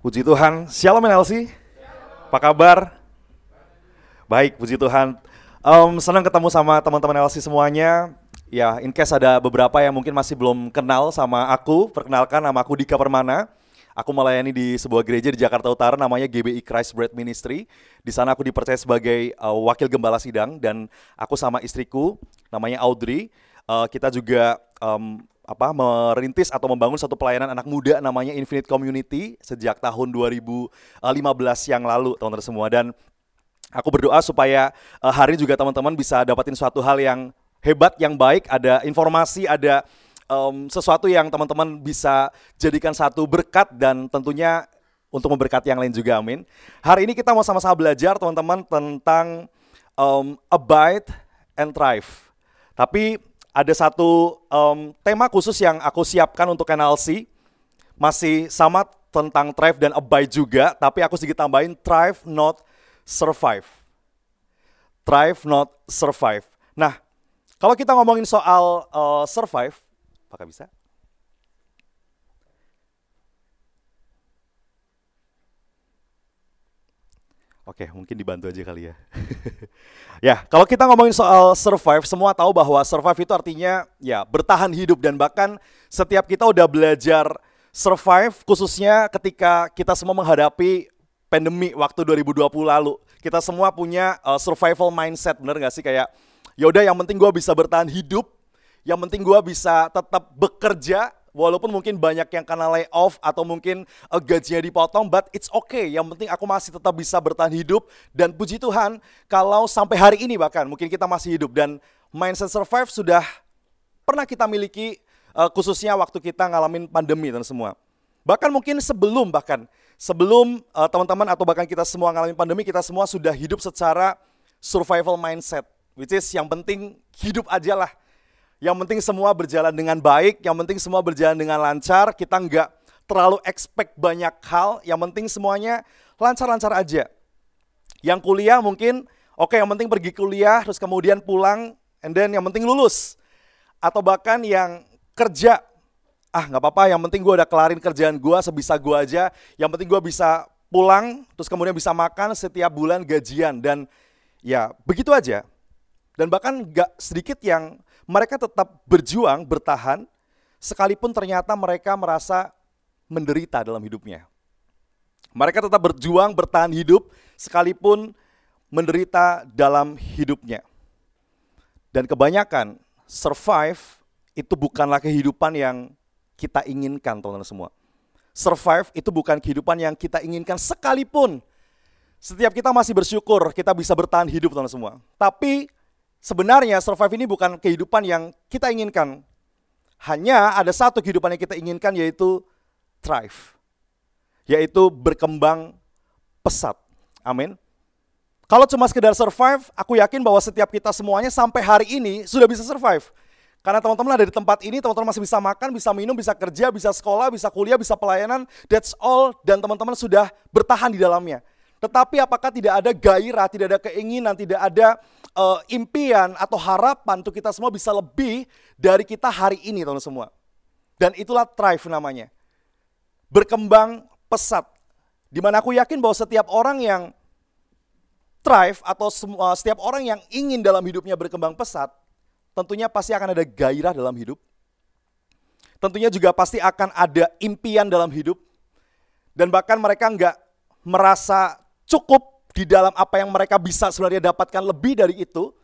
Puji Tuhan, Shalom NLC. Apa kabar? Baik, puji Tuhan. Um, senang ketemu sama teman-teman LC semuanya. Ya, in case ada beberapa yang mungkin masih belum kenal sama aku, perkenalkan nama aku Dika Permana. Aku melayani di sebuah gereja di Jakarta Utara namanya GBI Christ Bread Ministry. Di sana aku dipercaya sebagai uh, wakil gembala sidang dan aku sama istriku namanya Audrey. Uh, kita juga um, apa merintis atau membangun satu pelayanan anak muda namanya Infinite Community sejak tahun 2015 yang lalu teman-teman semua. Dan aku berdoa supaya uh, hari ini juga teman-teman bisa dapatin suatu hal yang hebat yang baik. Ada informasi ada um, sesuatu yang teman-teman bisa jadikan satu berkat dan tentunya untuk memberkati yang lain juga amin. Hari ini kita mau sama-sama belajar teman-teman tentang um, abide and thrive. Tapi ada satu um, tema khusus yang aku siapkan untuk NLC. Masih sama tentang thrive dan abide juga, tapi aku sedikit tambahin thrive not survive. Thrive not survive. Nah, kalau kita ngomongin soal uh, survive, apakah bisa? Oke, mungkin dibantu aja kali ya. ya, kalau kita ngomongin soal survive, semua tahu bahwa survive itu artinya ya bertahan hidup dan bahkan setiap kita udah belajar survive khususnya ketika kita semua menghadapi pandemi waktu 2020 lalu. Kita semua punya uh, survival mindset, bener gak sih kayak yaudah yang penting gue bisa bertahan hidup, yang penting gue bisa tetap bekerja, Walaupun mungkin banyak yang kena lay off atau mungkin uh, gajinya dipotong, but it's okay. Yang penting aku masih tetap bisa bertahan hidup dan puji Tuhan kalau sampai hari ini bahkan mungkin kita masih hidup dan mindset survive sudah pernah kita miliki uh, khususnya waktu kita ngalamin pandemi dan semua. Bahkan mungkin sebelum bahkan sebelum uh, teman-teman atau bahkan kita semua ngalamin pandemi kita semua sudah hidup secara survival mindset, which is yang penting hidup aja lah yang penting semua berjalan dengan baik, yang penting semua berjalan dengan lancar, kita nggak terlalu expect banyak hal, yang penting semuanya lancar-lancar aja. Yang kuliah mungkin, oke okay, yang penting pergi kuliah, terus kemudian pulang, and then yang penting lulus. Atau bahkan yang kerja, ah nggak apa-apa, yang penting gue udah kelarin kerjaan gue sebisa gue aja, yang penting gue bisa pulang, terus kemudian bisa makan setiap bulan gajian, dan ya begitu aja. Dan bahkan nggak sedikit yang mereka tetap berjuang, bertahan, sekalipun ternyata mereka merasa menderita dalam hidupnya. Mereka tetap berjuang, bertahan hidup, sekalipun menderita dalam hidupnya. Dan kebanyakan survive itu bukanlah kehidupan yang kita inginkan, teman-teman semua. Survive itu bukan kehidupan yang kita inginkan sekalipun. Setiap kita masih bersyukur kita bisa bertahan hidup, teman-teman semua. Tapi Sebenarnya survive ini bukan kehidupan yang kita inginkan. Hanya ada satu kehidupan yang kita inginkan yaitu thrive. Yaitu berkembang pesat. Amin. Kalau cuma sekedar survive, aku yakin bahwa setiap kita semuanya sampai hari ini sudah bisa survive. Karena teman-teman ada di tempat ini, teman-teman masih bisa makan, bisa minum, bisa kerja, bisa sekolah, bisa kuliah, bisa pelayanan. That's all. Dan teman-teman sudah bertahan di dalamnya. Tetapi apakah tidak ada gairah, tidak ada keinginan, tidak ada uh, impian atau harapan untuk kita semua bisa lebih dari kita hari ini teman semua. Dan itulah thrive namanya. Berkembang pesat. Di mana aku yakin bahwa setiap orang yang thrive atau semua, setiap orang yang ingin dalam hidupnya berkembang pesat, tentunya pasti akan ada gairah dalam hidup. Tentunya juga pasti akan ada impian dalam hidup. Dan bahkan mereka nggak merasa cukup di dalam apa yang mereka bisa sebenarnya dapatkan lebih dari itu.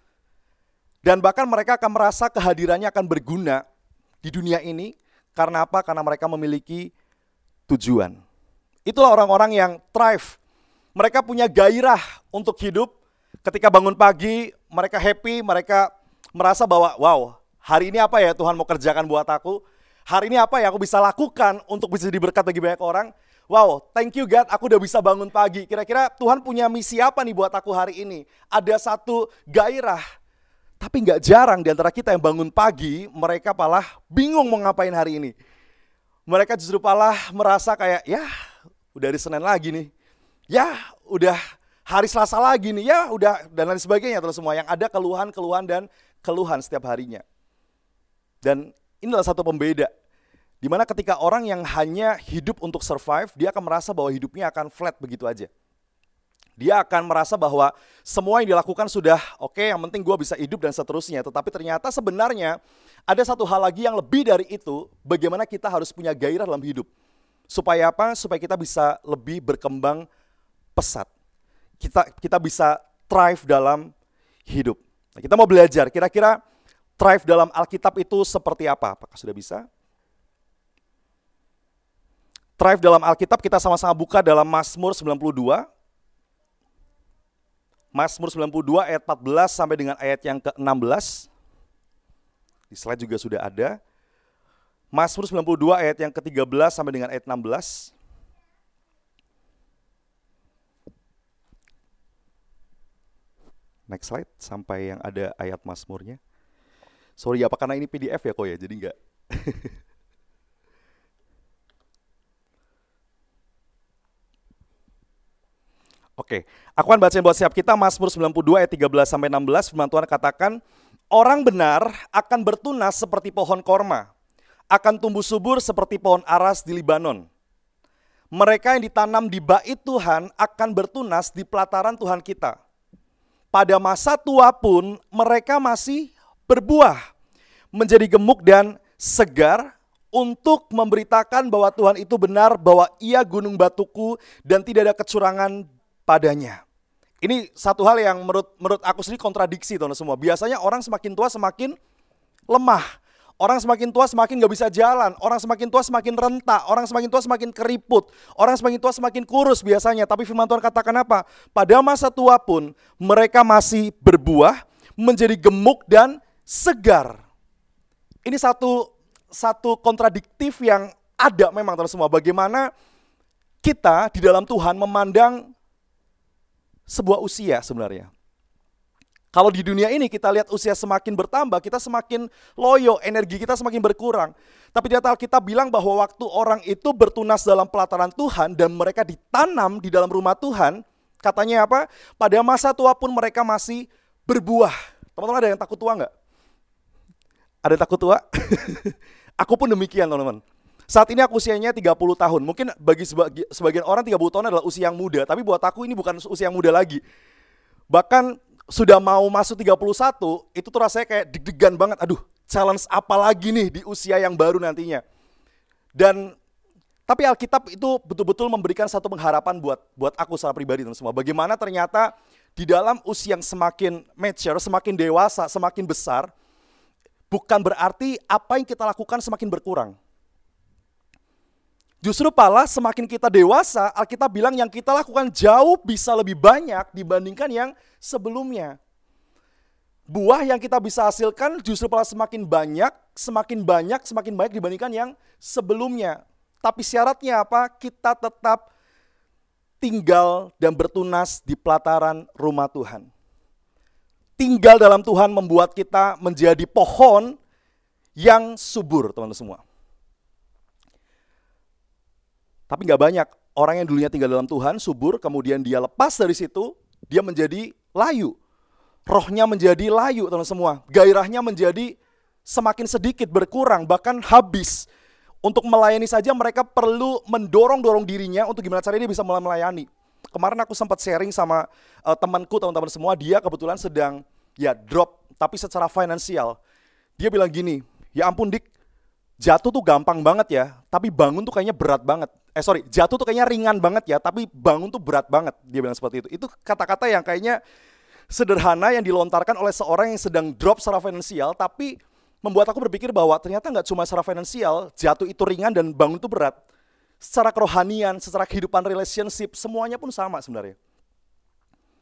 Dan bahkan mereka akan merasa kehadirannya akan berguna di dunia ini. Karena apa? Karena mereka memiliki tujuan. Itulah orang-orang yang thrive. Mereka punya gairah untuk hidup. Ketika bangun pagi, mereka happy, mereka merasa bahwa wow, Hari ini apa ya Tuhan mau kerjakan buat aku? Hari ini apa ya aku bisa lakukan untuk bisa jadi berkat bagi banyak orang? Wow, thank you God, aku udah bisa bangun pagi. Kira-kira Tuhan punya misi apa nih buat aku hari ini? Ada satu gairah. Tapi nggak jarang di antara kita yang bangun pagi, mereka malah bingung mau ngapain hari ini. Mereka justru malah merasa kayak, ya udah hari Senin lagi nih. Ya udah hari Selasa lagi nih. Ya udah dan lain sebagainya terus semua. Yang ada keluhan-keluhan dan keluhan setiap harinya. Dan inilah satu pembeda Di mana ketika orang yang hanya hidup untuk survive, dia akan merasa bahwa hidupnya akan flat begitu aja. Dia akan merasa bahwa semua yang dilakukan sudah oke, okay, yang penting gue bisa hidup dan seterusnya. Tetapi ternyata sebenarnya ada satu hal lagi yang lebih dari itu, bagaimana kita harus punya gairah dalam hidup. Supaya apa? Supaya kita bisa lebih berkembang pesat. Kita kita bisa thrive dalam hidup. Nah, kita mau belajar, kira-kira thrive dalam Alkitab itu seperti apa? Apakah sudah bisa? Thrive dalam Alkitab kita sama-sama buka dalam Mazmur 92. Mazmur 92 ayat 14 sampai dengan ayat yang ke-16. Di slide juga sudah ada. Mazmur 92 ayat yang ke-13 sampai dengan ayat 16. Next slide sampai yang ada ayat Mazmurnya. Sorry apa karena ini PDF ya kok ya, jadi enggak. Oke, aku akan bacain buat siap kita Mazmur 92 ayat 13 sampai 16 firman Tuhan katakan, orang benar akan bertunas seperti pohon korma, akan tumbuh subur seperti pohon aras di Libanon. Mereka yang ditanam di bait Tuhan akan bertunas di pelataran Tuhan kita. Pada masa tua pun mereka masih berbuah, menjadi gemuk dan segar untuk memberitakan bahwa Tuhan itu benar, bahwa ia gunung batuku dan tidak ada kecurangan padanya. Ini satu hal yang menurut menurut aku sendiri kontradiksi teman semua. Biasanya orang semakin tua semakin lemah. Orang semakin tua semakin gak bisa jalan. Orang semakin tua semakin rentak. Orang semakin tua semakin keriput. Orang semakin tua semakin kurus biasanya. Tapi firman Tuhan katakan apa? Pada masa tua pun mereka masih berbuah, menjadi gemuk dan segar. Ini satu satu kontradiktif yang ada memang teman semua. Bagaimana kita di dalam Tuhan memandang sebuah usia sebenarnya. Kalau di dunia ini kita lihat usia semakin bertambah, kita semakin loyo, energi kita semakin berkurang. Tapi di kita bilang bahwa waktu orang itu bertunas dalam pelataran Tuhan dan mereka ditanam di dalam rumah Tuhan, katanya apa? Pada masa tua pun mereka masih berbuah. Teman-teman ada yang takut tua nggak? Ada yang takut tua? Aku pun demikian teman-teman. Saat ini aku usianya 30 tahun. Mungkin bagi sebagian orang 30 tahun adalah usia yang muda, tapi buat aku ini bukan usia yang muda lagi. Bahkan sudah mau masuk 31, itu tuh rasanya kayak deg-degan banget. Aduh, challenge apa lagi nih di usia yang baru nantinya. Dan tapi Alkitab itu betul-betul memberikan satu pengharapan buat buat aku secara pribadi dan semua. Bagaimana ternyata di dalam usia yang semakin mature, semakin dewasa, semakin besar, bukan berarti apa yang kita lakukan semakin berkurang. Justru pala semakin kita dewasa, Alkitab bilang yang kita lakukan jauh bisa lebih banyak dibandingkan yang sebelumnya. Buah yang kita bisa hasilkan justru pala semakin banyak, semakin banyak, semakin banyak dibandingkan yang sebelumnya. Tapi syaratnya apa? Kita tetap tinggal dan bertunas di pelataran rumah Tuhan. Tinggal dalam Tuhan membuat kita menjadi pohon yang subur, teman-teman semua. Tapi nggak banyak orang yang dulunya tinggal dalam Tuhan, subur, kemudian dia lepas dari situ, dia menjadi layu. Rohnya menjadi layu, teman semua. Gairahnya menjadi semakin sedikit, berkurang, bahkan habis. Untuk melayani saja mereka perlu mendorong-dorong dirinya untuk gimana caranya dia bisa mulai melayani. Kemarin aku sempat sharing sama uh, temanku, teman-teman semua, dia kebetulan sedang ya drop, tapi secara finansial. Dia bilang gini, ya ampun dik, jatuh tuh gampang banget ya, tapi bangun tuh kayaknya berat banget. Eh sorry jatuh tuh kayaknya ringan banget ya tapi bangun tuh berat banget dia bilang seperti itu. Itu kata-kata yang kayaknya sederhana yang dilontarkan oleh seorang yang sedang drop secara finansial tapi membuat aku berpikir bahwa ternyata nggak cuma secara finansial jatuh itu ringan dan bangun itu berat. Secara kerohanian secara kehidupan relationship semuanya pun sama sebenarnya.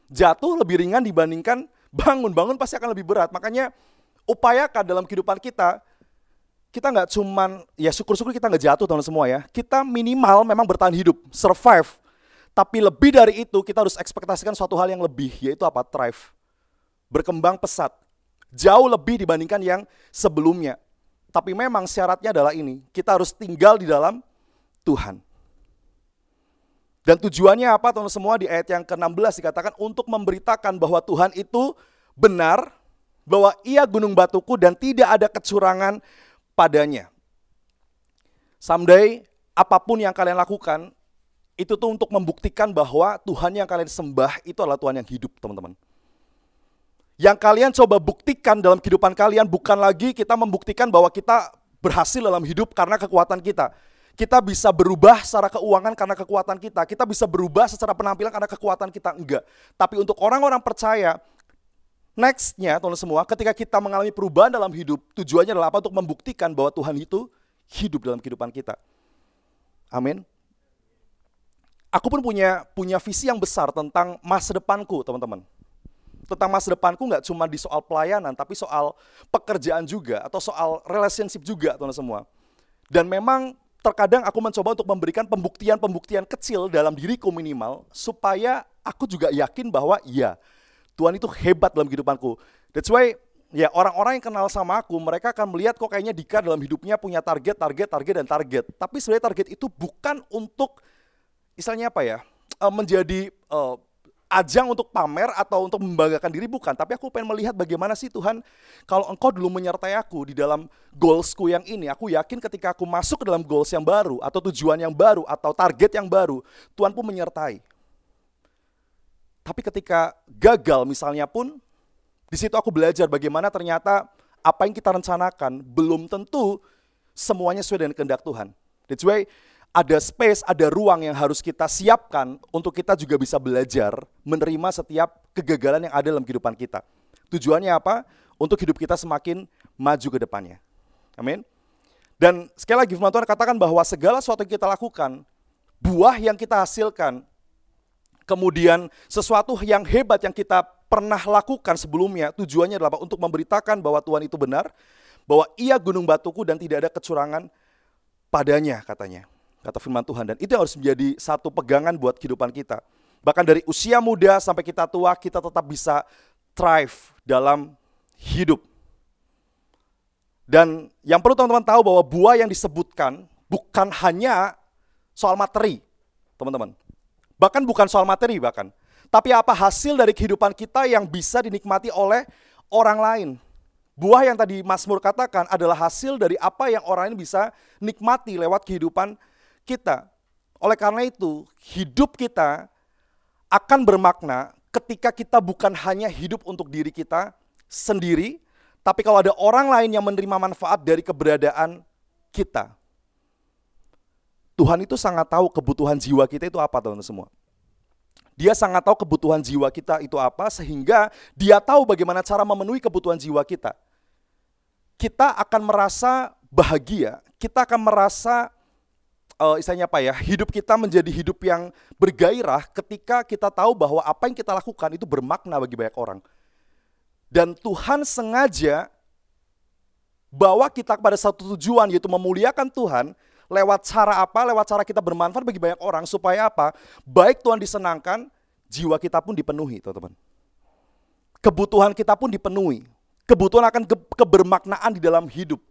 Jatuh lebih ringan dibandingkan bangun. Bangun pasti akan lebih berat. Makanya upayakan dalam kehidupan kita, kita nggak cuman, ya syukur-syukur kita nggak jatuh teman semua ya. Kita minimal memang bertahan hidup, survive. Tapi lebih dari itu kita harus ekspektasikan suatu hal yang lebih, yaitu apa? Thrive. Berkembang pesat. Jauh lebih dibandingkan yang sebelumnya. Tapi memang syaratnya adalah ini, kita harus tinggal di dalam Tuhan. Dan tujuannya apa teman semua di ayat yang ke-16 dikatakan untuk memberitakan bahwa Tuhan itu benar, bahwa ia gunung batuku dan tidak ada kecurangan padanya. Someday apa pun yang kalian lakukan itu tuh untuk membuktikan bahwa Tuhan yang kalian sembah itu adalah Tuhan yang hidup, teman-teman. Yang kalian coba buktikan dalam kehidupan kalian bukan lagi kita membuktikan bahwa kita berhasil dalam hidup karena kekuatan kita kita bisa berubah secara keuangan karena kekuatan kita. Kita bisa berubah secara penampilan karena kekuatan kita. Enggak. Tapi untuk orang-orang percaya, nextnya teman semua, ketika kita mengalami perubahan dalam hidup, tujuannya adalah apa? Untuk membuktikan bahwa Tuhan itu hidup dalam kehidupan kita. Amin. Aku pun punya punya visi yang besar tentang masa depanku, teman-teman. Tentang masa depanku nggak cuma di soal pelayanan, tapi soal pekerjaan juga, atau soal relationship juga, teman-teman semua. Dan memang terkadang aku mencoba untuk memberikan pembuktian-pembuktian kecil dalam diriku minimal supaya aku juga yakin bahwa iya Tuhan itu hebat dalam kehidupanku. That's why ya orang-orang yang kenal sama aku mereka akan melihat kok kayaknya Dika dalam hidupnya punya target, target, target dan target. Tapi sebenarnya target itu bukan untuk istilahnya apa ya? Eh, menjadi uh, ajang untuk pamer atau untuk membanggakan diri bukan, tapi aku pengen melihat bagaimana sih Tuhan kalau engkau dulu menyertai aku di dalam goalsku yang ini, aku yakin ketika aku masuk ke dalam goals yang baru atau tujuan yang baru atau target yang baru, Tuhan pun menyertai. Tapi ketika gagal misalnya pun, di situ aku belajar bagaimana ternyata apa yang kita rencanakan belum tentu semuanya sesuai dengan kehendak Tuhan. That's why ada space, ada ruang yang harus kita siapkan untuk kita juga bisa belajar menerima setiap kegagalan yang ada dalam kehidupan kita. Tujuannya apa? Untuk hidup kita semakin maju ke depannya. Amin. Dan sekali lagi firman Tuhan katakan bahwa segala sesuatu yang kita lakukan, buah yang kita hasilkan, kemudian sesuatu yang hebat yang kita pernah lakukan sebelumnya, tujuannya adalah untuk memberitakan bahwa Tuhan itu benar, bahwa ia gunung batuku dan tidak ada kecurangan padanya katanya kata firman Tuhan. Dan itu harus menjadi satu pegangan buat kehidupan kita. Bahkan dari usia muda sampai kita tua, kita tetap bisa thrive dalam hidup. Dan yang perlu teman-teman tahu bahwa buah yang disebutkan bukan hanya soal materi, teman-teman. Bahkan bukan soal materi bahkan. Tapi apa hasil dari kehidupan kita yang bisa dinikmati oleh orang lain. Buah yang tadi Mas Mur katakan adalah hasil dari apa yang orang lain bisa nikmati lewat kehidupan kita. Oleh karena itu, hidup kita akan bermakna ketika kita bukan hanya hidup untuk diri kita sendiri, tapi kalau ada orang lain yang menerima manfaat dari keberadaan kita. Tuhan itu sangat tahu kebutuhan jiwa kita itu apa, teman-teman semua. Dia sangat tahu kebutuhan jiwa kita itu apa, sehingga dia tahu bagaimana cara memenuhi kebutuhan jiwa kita. Kita akan merasa bahagia, kita akan merasa uh, istilahnya apa ya, hidup kita menjadi hidup yang bergairah ketika kita tahu bahwa apa yang kita lakukan itu bermakna bagi banyak orang. Dan Tuhan sengaja bawa kita kepada satu tujuan yaitu memuliakan Tuhan lewat cara apa? Lewat cara kita bermanfaat bagi banyak orang supaya apa? Baik Tuhan disenangkan, jiwa kita pun dipenuhi, teman-teman. Kebutuhan kita pun dipenuhi. Kebutuhan akan ke kebermaknaan di dalam hidup.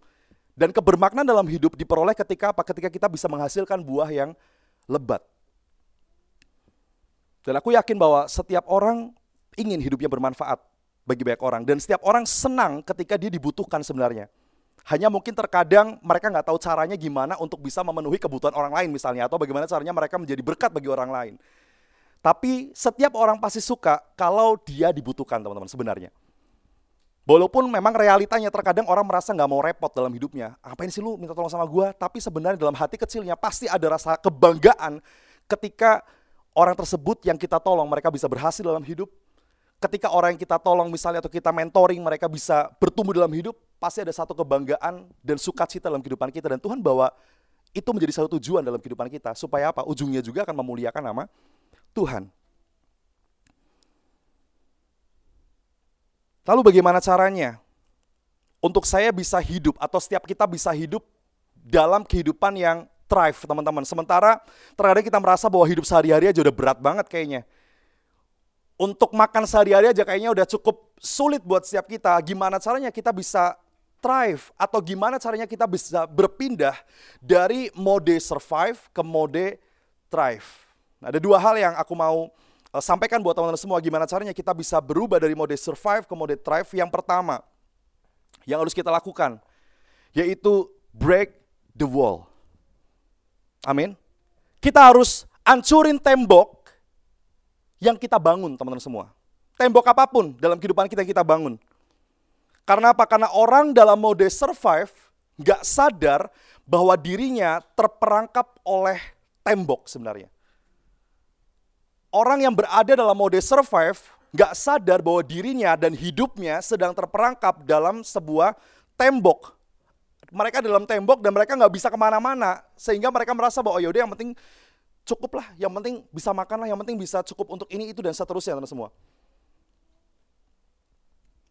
Dan kebermaknaan dalam hidup diperoleh ketika apa? Ketika kita bisa menghasilkan buah yang lebat. Dan aku yakin bahwa setiap orang ingin hidupnya bermanfaat bagi banyak orang. Dan setiap orang senang ketika dia dibutuhkan sebenarnya. Hanya mungkin terkadang mereka nggak tahu caranya gimana untuk bisa memenuhi kebutuhan orang lain misalnya. Atau bagaimana caranya mereka menjadi berkat bagi orang lain. Tapi setiap orang pasti suka kalau dia dibutuhkan teman-teman sebenarnya. Walaupun memang realitanya terkadang orang merasa nggak mau repot dalam hidupnya. Apa ini sih lu minta tolong sama gue? Tapi sebenarnya dalam hati kecilnya pasti ada rasa kebanggaan ketika orang tersebut yang kita tolong mereka bisa berhasil dalam hidup. Ketika orang yang kita tolong misalnya atau kita mentoring mereka bisa bertumbuh dalam hidup, pasti ada satu kebanggaan dan sukacita dalam kehidupan kita. Dan Tuhan bawa itu menjadi satu tujuan dalam kehidupan kita. Supaya apa? Ujungnya juga akan memuliakan nama Tuhan. Lalu bagaimana caranya? untuk saya bisa hidup atau setiap kita bisa hidup dalam kehidupan yang thrive teman-teman. Sementara terkadang kita merasa bahwa hidup sehari-hari aja udah berat banget kayaknya. Untuk makan sehari-hari aja kayaknya udah cukup sulit buat setiap kita. Gimana caranya kita bisa thrive atau gimana caranya kita bisa berpindah dari mode survive ke mode thrive. Nah, ada dua hal yang aku mau uh, sampaikan buat teman-teman semua gimana caranya kita bisa berubah dari mode survive ke mode thrive. Yang pertama, yang harus kita lakukan yaitu break the wall. Amin. Kita harus ancurin tembok yang kita bangun, teman-teman semua. Tembok apa pun dalam kehidupan kita kita bangun. Karena apa? Karena orang dalam mode survive nggak sadar bahwa dirinya terperangkap oleh tembok sebenarnya. Orang yang berada dalam mode survive nggak sadar bahwa dirinya dan hidupnya sedang terperangkap dalam sebuah tembok. Mereka dalam tembok dan mereka nggak bisa ke mana-mana. Sehingga mereka merasa bahwa oh yaudah yang penting cukup lah, yang penting bisa makan lah, yang penting bisa cukup untuk ini, itu, dan seterusnya teman semua.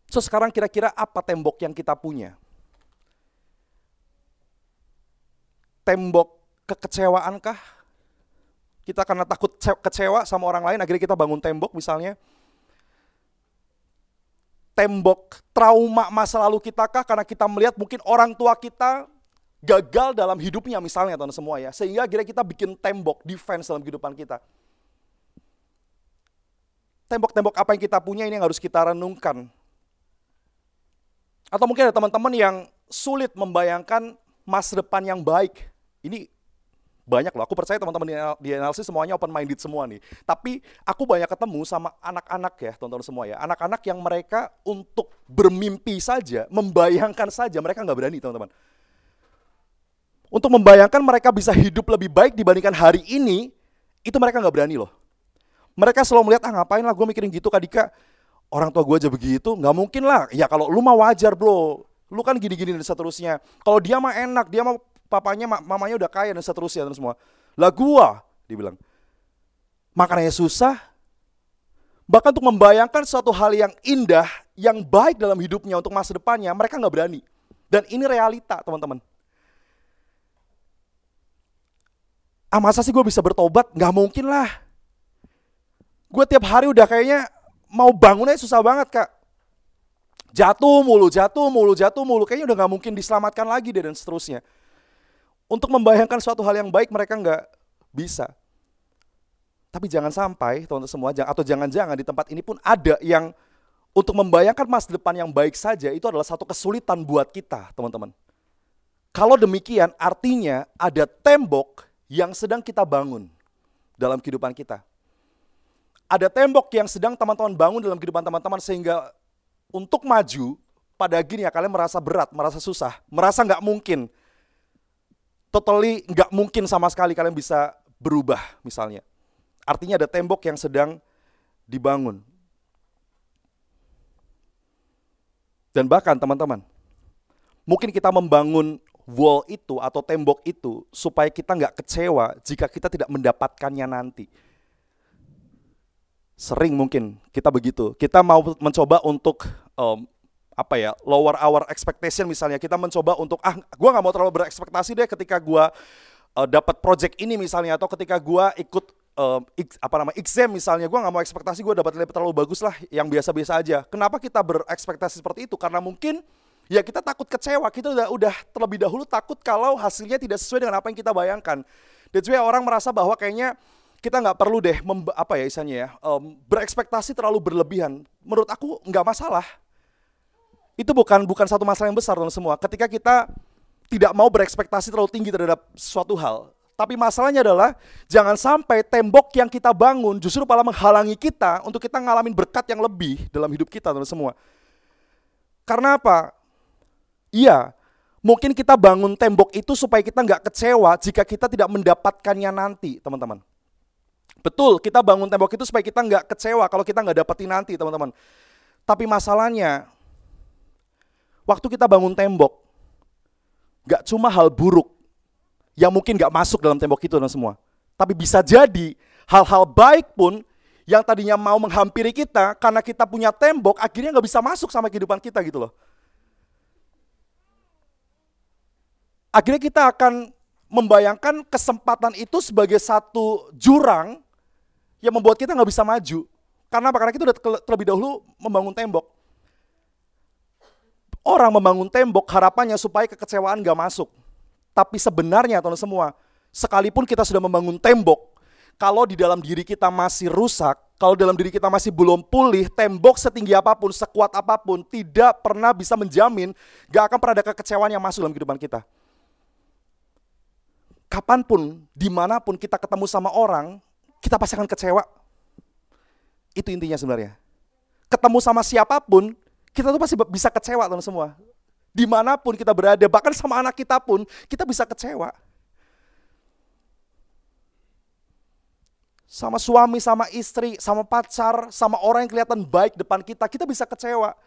So sekarang kira-kira apa tembok yang kita punya? Tembok kekecewaankah? Kita karena takut kecewa sama orang lain, akhirnya kita bangun tembok misalnya tembok trauma masa lalu kita kah karena kita melihat mungkin orang tua kita gagal dalam hidupnya misalnya teman semua ya. Sehingga akhirnya kita bikin tembok defense dalam kehidupan kita. Tembok-tembok apa yang kita punya ini yang harus kita renungkan. Atau mungkin ada teman-teman yang sulit membayangkan masa depan yang baik. Ini banyak loh. Aku percaya teman-teman di analisis semuanya open minded semua nih. Tapi aku banyak ketemu sama anak-anak ya, teman-teman semua ya. Anak-anak yang mereka untuk bermimpi saja, membayangkan saja, mereka nggak berani teman-teman. Untuk membayangkan mereka bisa hidup lebih baik dibandingkan hari ini, itu mereka nggak berani loh. Mereka selalu melihat, ah ngapain lah gue mikirin gitu Kak Dika. Orang tua gue aja begitu, nggak mungkin lah. Ya kalau lu mah wajar bro, lu kan gini-gini dan seterusnya. Kalau dia mah enak, dia mah papanya, mamanya udah kaya dan seterusnya dan semua. Lah gua, dibilang, makannya susah. Bahkan untuk membayangkan suatu hal yang indah, yang baik dalam hidupnya untuk masa depannya, mereka nggak berani. Dan ini realita, teman-teman. Ah masa sih gue bisa bertobat? Nggak mungkin lah. Gue tiap hari udah kayaknya mau bangunnya susah banget kak. Jatuh mulu, jatuh mulu, jatuh mulu. Kayaknya udah nggak mungkin diselamatkan lagi deh dan seterusnya. Untuk membayangkan suatu hal yang baik mereka nggak bisa. Tapi jangan sampai teman-teman semua atau jangan-jangan di tempat ini pun ada yang untuk membayangkan masa depan yang baik saja itu adalah satu kesulitan buat kita, teman-teman. Kalau demikian artinya ada tembok yang sedang kita bangun dalam kehidupan kita. Ada tembok yang sedang teman-teman bangun dalam kehidupan teman-teman sehingga untuk maju pada akhirnya kalian merasa berat, merasa susah, merasa nggak mungkin totally nggak mungkin sama sekali kalian bisa berubah misalnya. Artinya ada tembok yang sedang dibangun. Dan bahkan teman-teman, mungkin kita membangun wall itu atau tembok itu supaya kita nggak kecewa jika kita tidak mendapatkannya nanti. Sering mungkin kita begitu. Kita mau mencoba untuk um, apa ya lower our expectation misalnya kita mencoba untuk ah gue nggak mau terlalu berekspektasi deh ketika gue uh, dapat project ini misalnya atau ketika gue ikut uh, apa nama exam misalnya gue nggak mau ekspektasi gue dapat nilai terlalu bagus lah yang biasa-biasa aja kenapa kita berekspektasi seperti itu karena mungkin ya kita takut kecewa kita udah udah terlebih dahulu takut kalau hasilnya tidak sesuai dengan apa yang kita bayangkan dan juga orang merasa bahwa kayaknya kita nggak perlu deh apa ya isanya ya um, berekspektasi terlalu berlebihan menurut aku nggak masalah itu bukan bukan satu masalah yang besar teman semua. Ketika kita tidak mau berekspektasi terlalu tinggi terhadap suatu hal. Tapi masalahnya adalah jangan sampai tembok yang kita bangun justru malah menghalangi kita untuk kita ngalamin berkat yang lebih dalam hidup kita teman semua. Karena apa? Iya, mungkin kita bangun tembok itu supaya kita nggak kecewa jika kita tidak mendapatkannya nanti, teman-teman. Betul, kita bangun tembok itu supaya kita nggak kecewa kalau kita nggak dapetin nanti, teman-teman. Tapi masalahnya, Waktu kita bangun tembok, gak cuma hal buruk yang mungkin gak masuk dalam tembok itu dan semua. Tapi bisa jadi hal-hal baik pun yang tadinya mau menghampiri kita karena kita punya tembok akhirnya gak bisa masuk sama kehidupan kita gitu loh. Akhirnya kita akan membayangkan kesempatan itu sebagai satu jurang yang membuat kita nggak bisa maju. Karena apa? Karena kita udah terlebih dahulu membangun tembok. Orang membangun tembok harapannya supaya kekecewaan gak masuk. Tapi sebenarnya teman semua, sekalipun kita sudah membangun tembok, kalau di dalam diri kita masih rusak, kalau dalam diri kita masih belum pulih, tembok setinggi apa pun, sekuat apa pun, tidak pernah bisa menjamin gak akan pernah ada kekecewaan yang masuk dalam kehidupan kita. Kapan pun, di mana pun kita ketemu sama orang, kita pasti akan kecewa. Itu intinya sebenarnya. Ketemu sama siapa pun, kita tuh pasti bisa kecewa teman semua. Di mana pun kita berada, bahkan sama anak kita pun, kita bisa kecewa. sama suami, sama istri, sama pacar, sama orang yang kelihatan baik depan kita, kita bisa kecewa.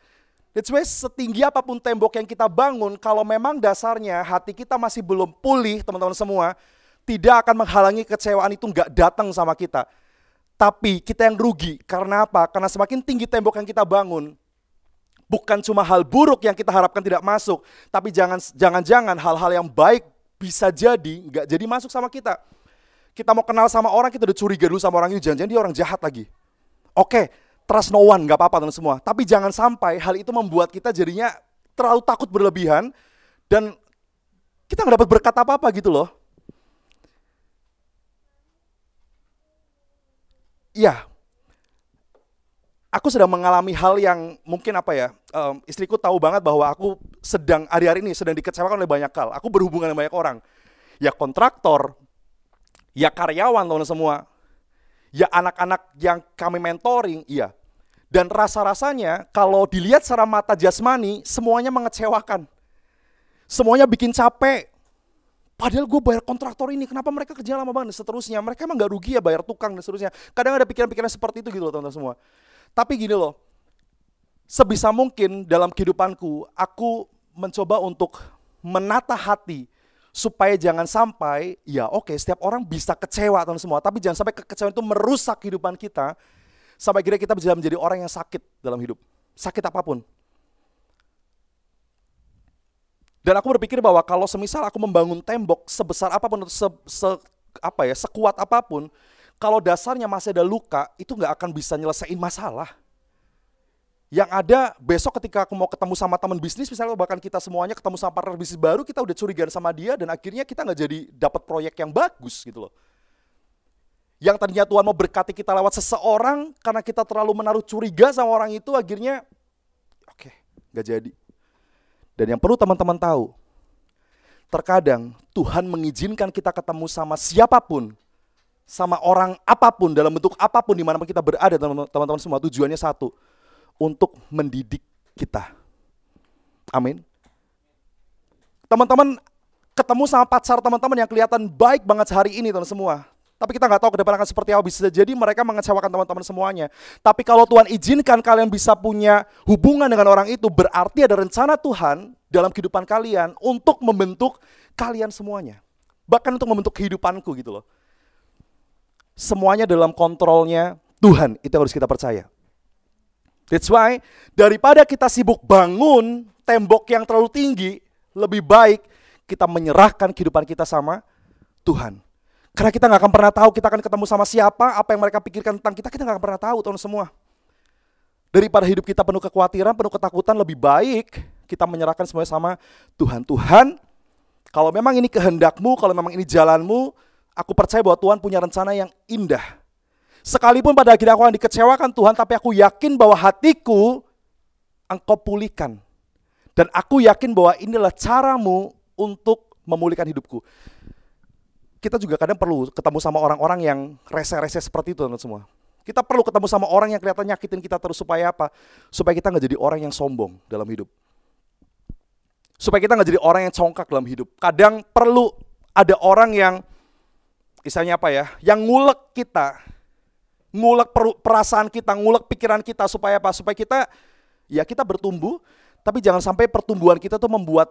That's why setinggi apa pun tembok yang kita bangun, kalau memang dasarnya hati kita masih belum pulih, teman-teman semua, tidak akan menghalangi kecewaan itu nggak datang sama kita. Tapi kita yang rugi, karena apa? Karena semakin tinggi tembok yang kita bangun, bukan cuma hal buruk yang kita harapkan tidak masuk, tapi jangan jangan-jangan hal-hal yang baik bisa jadi nggak jadi masuk sama kita kita mau kenal sama orang, kita udah curiga dulu sama orang itu, jangan-jangan dia orang jahat lagi. Oke, trust no one, gak apa-apa teman semua. Tapi jangan sampai hal itu membuat kita jadinya terlalu takut berlebihan, dan kita nggak dapat berkat apa-apa gitu loh. Iya, aku sedang mengalami hal yang mungkin apa ya, um, istriku tahu banget bahwa aku sedang hari-hari ini sedang dikecewakan oleh banyak hal. Aku berhubungan dengan banyak orang. Ya kontraktor, ya karyawan teman semua, ya anak-anak yang kami mentoring, iya. Dan rasa-rasanya kalau dilihat secara mata jasmani, semuanya mengecewakan. Semuanya bikin capek. Padahal gue bayar kontraktor ini, kenapa mereka kerja lama banget dan seterusnya. Mereka emang gak rugi ya bayar tukang dan seterusnya. Kadang ada pikiran-pikiran seperti itu gitu loh teman-teman semua. Tapi gini loh, sebisa mungkin dalam kehidupanku, aku mencoba untuk menata hati supaya jangan sampai ya oke okay, setiap orang bisa kecewa teman semua. Tapi jangan sampai kekecewaan itu merusak kehidupan kita sampai kira kita bisa menjadi orang yang sakit dalam hidup. Sakit apa pun. Dan aku berpikir bahwa kalau semisal aku membangun tembok sebesar apa pun se, se apa ya sekuat apa pun kalau dasarnya masih ada luka itu nggak akan bisa nyelesain masalah yang ada besok ketika aku mau ketemu sama teman bisnis misalnya bahkan kita semuanya ketemu sama partner bisnis baru kita udah curiga sama dia dan akhirnya kita nggak jadi dapat proyek yang bagus gitu loh. Yang tadinya Tuhan mau berkati kita lewat seseorang karena kita terlalu menaruh curiga sama orang itu akhirnya oke okay, nggak jadi. Dan yang perlu teman-teman tahu terkadang Tuhan mengizinkan kita ketemu sama siapa pun sama orang apa pun dalam bentuk apa pun di mana kita berada teman-teman semua tujuannya satu untuk mendidik kita. Amin. Teman-teman ketemu sama pacar teman-teman yang kelihatan baik banget hari ini teman semua. Tapi kita nggak tahu ke depan akan seperti apa. Bisa jadi mereka mengecewakan teman-teman semuanya. Tapi kalau Tuhan izinkan kalian bisa punya hubungan dengan orang itu, berarti ada rencana Tuhan dalam kehidupan kalian untuk membentuk kalian semuanya. Bahkan untuk membentuk kehidupanku gitu loh. Semuanya dalam kontrolnya Tuhan, itu harus kita percaya. That's why daripada kita sibuk bangun tembok yang terlalu tinggi, lebih baik kita menyerahkan kehidupan kita sama Tuhan. Karena kita nggak akan pernah tahu kita akan ketemu sama siapa, apa yang mereka pikirkan tentang kita, kita nggak akan pernah tahu teman semua. Daripada hidup kita penuh kekhawatiran, penuh ketakutan, lebih baik kita menyerahkan semuanya sama Tuhan. Tuhan, kalau memang ini kehendakmu, kalau memang ini jalanmu, aku percaya bahwa Tuhan punya rencana yang indah Sekalipun pada akhirnya aku akan dikecewakan Tuhan, tapi aku yakin bahwa hatiku engkau pulihkan. Dan aku yakin bahwa inilah caramu untuk memulihkan hidupku. Kita juga kadang perlu ketemu sama orang-orang yang rese-rese seperti itu teman semua. Kita perlu ketemu sama orang yang kelihatan nyakitin kita terus supaya apa? Supaya kita nggak jadi orang yang sombong dalam hidup. Supaya kita nggak jadi orang yang congkak dalam hidup. Kadang perlu ada orang yang, misalnya apa ya, yang ngulek kita, ngulek perasaan kita, ngulek pikiran kita supaya apa? Supaya kita ya kita bertumbuh, tapi jangan sampai pertumbuhan kita tuh membuat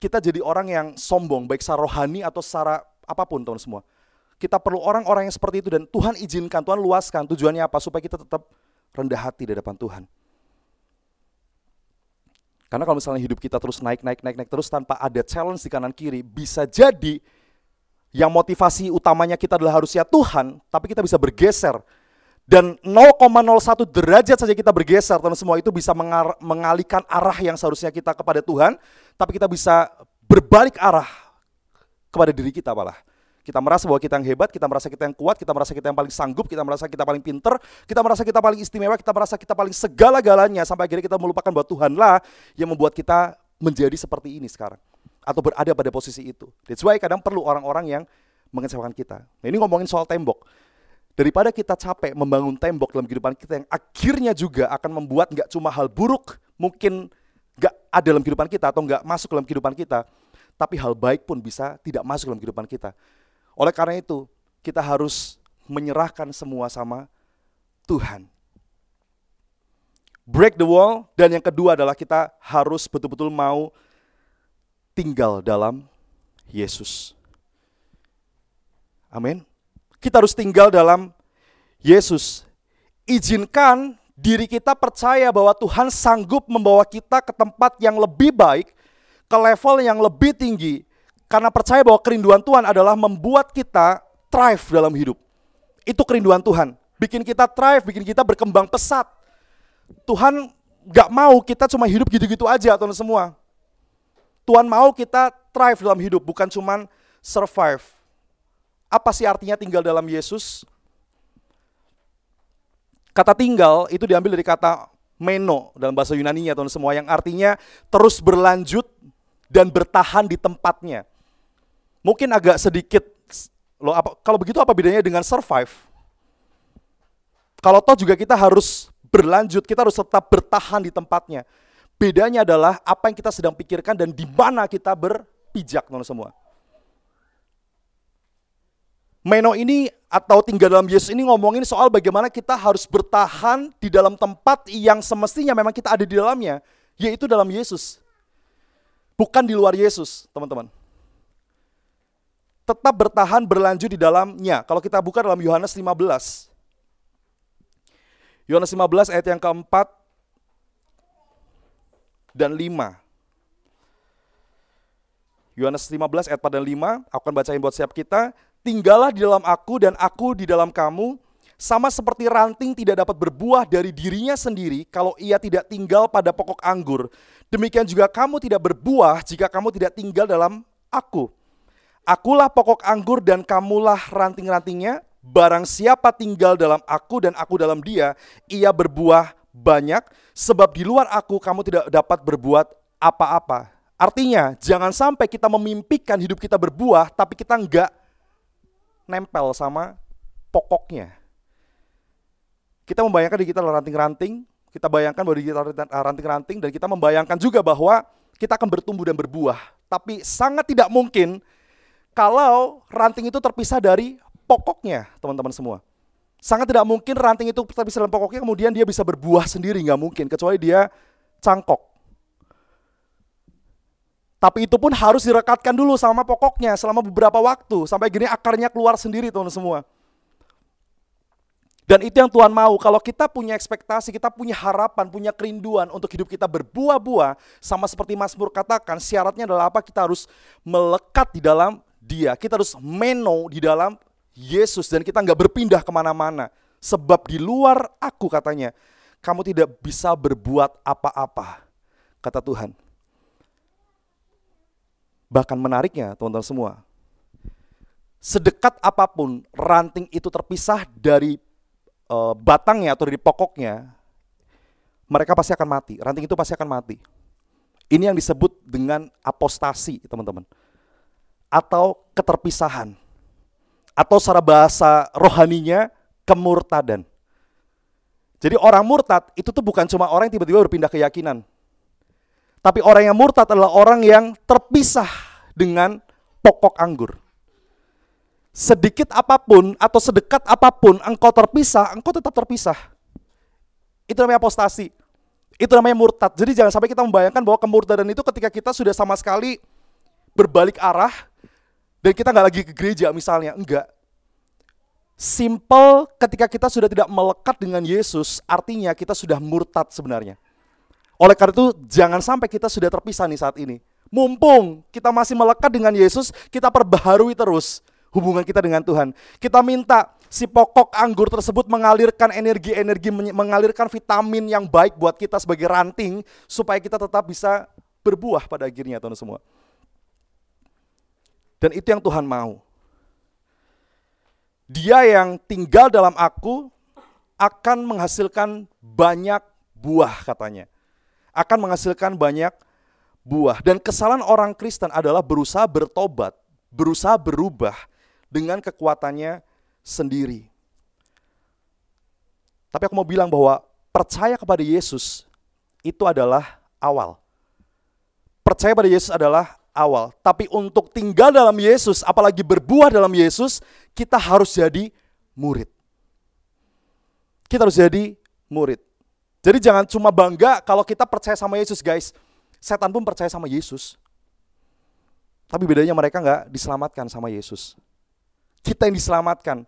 kita jadi orang yang sombong, baik secara rohani atau secara apa pun teman semua. Kita perlu orang-orang yang seperti itu dan Tuhan izinkan, Tuhan luaskan. Tujuannya apa? Supaya kita tetap rendah hati di depan Tuhan. Karena kalau misalnya hidup kita terus naik, naik, naik, naik terus tanpa ada challenge di kanan kiri, bisa jadi yang motivasi utamanya kita adalah harusnya Tuhan, tapi kita bisa bergeser. Dan 0,01 derajat saja kita bergeser, teman semua itu bisa mengalihkan arah yang seharusnya kita kepada Tuhan, tapi kita bisa berbalik arah kepada diri kita malah. Kita merasa bahwa kita yang hebat, kita merasa kita yang kuat, kita merasa kita yang paling sanggup, kita merasa kita paling pinter, kita merasa kita paling istimewa, kita merasa kita paling segala-galanya sampai akhirnya kita melupakan bahwa Tuhanlah yang membuat kita menjadi seperti ini sekarang atau berada pada posisi itu. That's why kadang perlu orang-orang yang mengecewakan kita. Nah, ini ngomongin soal tembok. Daripada kita capek membangun tembok dalam kehidupan kita yang akhirnya juga akan membuat nggak cuma hal buruk mungkin nggak ada dalam kehidupan kita atau nggak masuk dalam kehidupan kita, tapi hal baik pun bisa tidak masuk dalam kehidupan kita. Oleh karena itu, kita harus menyerahkan semua sama Tuhan. Break the wall dan yang kedua adalah kita harus betul-betul mau tinggal dalam Yesus. Amin. Kita harus tinggal dalam Yesus. Izinkan diri kita percaya bahwa Tuhan sanggup membawa kita ke tempat yang lebih baik, ke level yang lebih tinggi, karena percaya bahwa kerinduan Tuhan adalah membuat kita thrive dalam hidup. Itu kerinduan Tuhan. Bikin kita thrive, bikin kita berkembang pesat. Tuhan gak mau kita cuma hidup gitu-gitu aja teman semua. Tuhan mau kita thrive dalam hidup, bukan cuma survive. Apa sih artinya tinggal dalam Yesus? Kata tinggal itu diambil dari kata meno dalam bahasa Yunani-nya teman semua yang artinya terus berlanjut dan bertahan di tempatnya. Mungkin agak sedikit lo apa kalau begitu apa bedanya dengan survive? Kalau toh juga kita harus berlanjut, kita harus tetap bertahan di tempatnya. Bedanya adalah apa yang kita sedang pikirkan dan di mana kita berpijak, teman semua. Meno ini atau tinggal dalam Yesus ini ngomongin soal bagaimana kita harus bertahan di dalam tempat yang semestinya memang kita ada di dalamnya, yaitu dalam Yesus. Bukan di luar Yesus, teman-teman. Tetap bertahan berlanjut di dalamnya. Kalau kita buka dalam Yohanes 15. Yohanes 15 ayat yang keempat dan 5. Yohanes 15 ayat 4 dan 5, aku akan bacain buat siap kita. Tinggallah di dalam aku dan aku di dalam kamu, sama seperti ranting tidak dapat berbuah dari dirinya sendiri kalau ia tidak tinggal pada pokok anggur. Demikian juga kamu tidak berbuah jika kamu tidak tinggal dalam aku. Akulah pokok anggur dan kamulah ranting-rantingnya. Barang siapa tinggal dalam aku dan aku dalam dia, ia berbuah banyak, sebab di luar aku kamu tidak dapat berbuat apa-apa. Artinya, jangan sampai kita memimpikan hidup kita berbuah, tapi kita enggak nempel sama pokoknya. Kita membayangkan di kita ranting-ranting, kita bayangkan bahwa di kita ranting-ranting, dan kita membayangkan juga bahwa kita akan bertumbuh dan berbuah. Tapi sangat tidak mungkin kalau ranting itu terpisah dari pokoknya, teman-teman semua. Sangat tidak mungkin ranting itu terpisah dalam pokoknya, kemudian dia bisa berbuah sendiri, nggak mungkin, kecuali dia cangkok. Tapi itu pun harus direkatkan dulu sama pokoknya selama beberapa waktu, sampai gini akarnya keluar sendiri, teman-teman semua. Dan itu yang Tuhan mau. Kalau kita punya ekspektasi, kita punya harapan, punya kerinduan untuk hidup kita berbuah-buah, sama seperti Mazmur katakan, syaratnya adalah apa? Kita harus melekat di dalam Dia. Kita harus meno di dalam Yesus dan kita nggak berpindah ke mana-mana. Sebab di luar aku katanya, kamu tidak bisa berbuat apa-apa, kata Tuhan. Bahkan menariknya teman-teman semua, sedekat apa pun ranting itu terpisah dari uh, batangnya atau dari pokoknya, mereka pasti akan mati. Ranting itu pasti akan mati. Ini yang disebut dengan apostasi, teman-teman. Atau keterpisahan. Atau secara bahasa rohaninya, kemurtadan. Jadi orang murtad itu tuh bukan cuma orang yang tiba-tiba berpindah keyakinan. Tapi orang yang murtad adalah orang yang terpisah dengan pokok anggur sedikit apa pun atau sedekat apa pun engkau terpisah, engkau tetap terpisah. Itu namanya apostasi. Itu namanya murtad. Jadi jangan sampai kita membayangkan bahwa kemurtadan itu ketika kita sudah sama sekali berbalik arah dan kita nggak lagi ke gereja misalnya, enggak. Simple ketika kita sudah tidak melekat dengan Yesus, artinya kita sudah murtad sebenarnya. Oleh karena itu jangan sampai kita sudah terpisah nih saat ini. Mumpung kita masih melekat dengan Yesus, kita perbaharui terus hubungan kita dengan Tuhan. Kita minta si pokok anggur tersebut mengalirkan energi-energi, mengalirkan vitamin yang baik buat kita sebagai ranting supaya kita tetap bisa berbuah pada akhirnya teman semua. Dan itu yang Tuhan mau. Dia yang tinggal dalam aku akan menghasilkan banyak buah katanya. Akan menghasilkan banyak buah. Dan kesalahan orang Kristen adalah berusaha bertobat, berusaha berubah dengan kekuatannya sendiri. Tapi aku mau bilang bahwa percaya kepada Yesus itu adalah awal. Percaya pada Yesus adalah awal. Tapi untuk tinggal dalam Yesus, apalagi berbuah dalam Yesus, kita harus jadi murid. Kita harus jadi murid. Jadi jangan cuma bangga kalau kita percaya sama Yesus guys setan pun percaya sama Yesus. Tapi bedanya mereka nggak diselamatkan sama Yesus. Kita yang diselamatkan.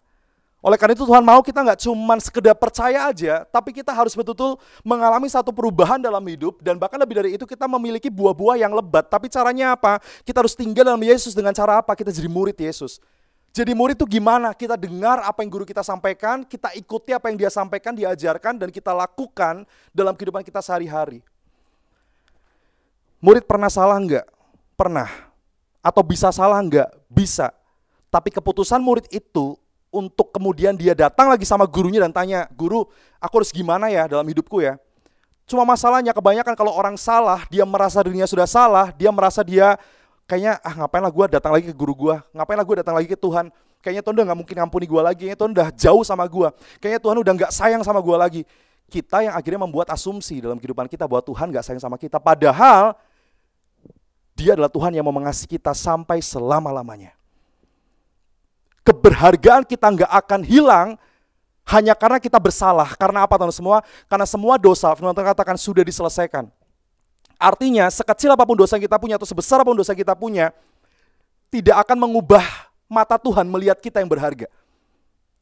Oleh karena itu Tuhan mau kita nggak cuma sekedar percaya aja, tapi kita harus betul-betul mengalami satu perubahan dalam hidup dan bahkan lebih dari itu kita memiliki buah-buah yang lebat. Tapi caranya apa? Kita harus tinggal dalam Yesus dengan cara apa? Kita jadi murid Yesus. Jadi murid itu gimana? Kita dengar apa yang guru kita sampaikan, kita ikuti apa yang dia sampaikan, diajarkan, dan kita lakukan dalam kehidupan kita sehari-hari. Murid pernah salah enggak? Pernah. Atau bisa salah enggak? Bisa. Tapi keputusan murid itu untuk kemudian dia datang lagi sama gurunya dan tanya, guru aku harus gimana ya dalam hidupku ya? Cuma masalahnya kebanyakan kalau orang salah, dia merasa dirinya sudah salah, dia merasa dia kayaknya ah ngapain lah gue datang lagi ke guru gue, ngapain lah gue datang lagi ke Tuhan, kayaknya Tuhan udah gak mungkin ngampuni gue lagi, kayaknya Tuhan udah jauh sama gue, kayaknya Tuhan udah gak sayang sama gue lagi. Kita yang akhirnya membuat asumsi dalam kehidupan kita bahwa Tuhan gak sayang sama kita, padahal dia adalah Tuhan yang mau mengasihi kita sampai selama-lamanya. Keberhargaan kita nggak akan hilang hanya karena kita bersalah. Karena apa teman semua? Karena semua dosa, firman Tuhan katakan sudah diselesaikan. Artinya sekecil apa pun dosa yang kita punya atau sebesar apa pun dosa yang kita punya, tidak akan mengubah mata Tuhan melihat kita yang berharga.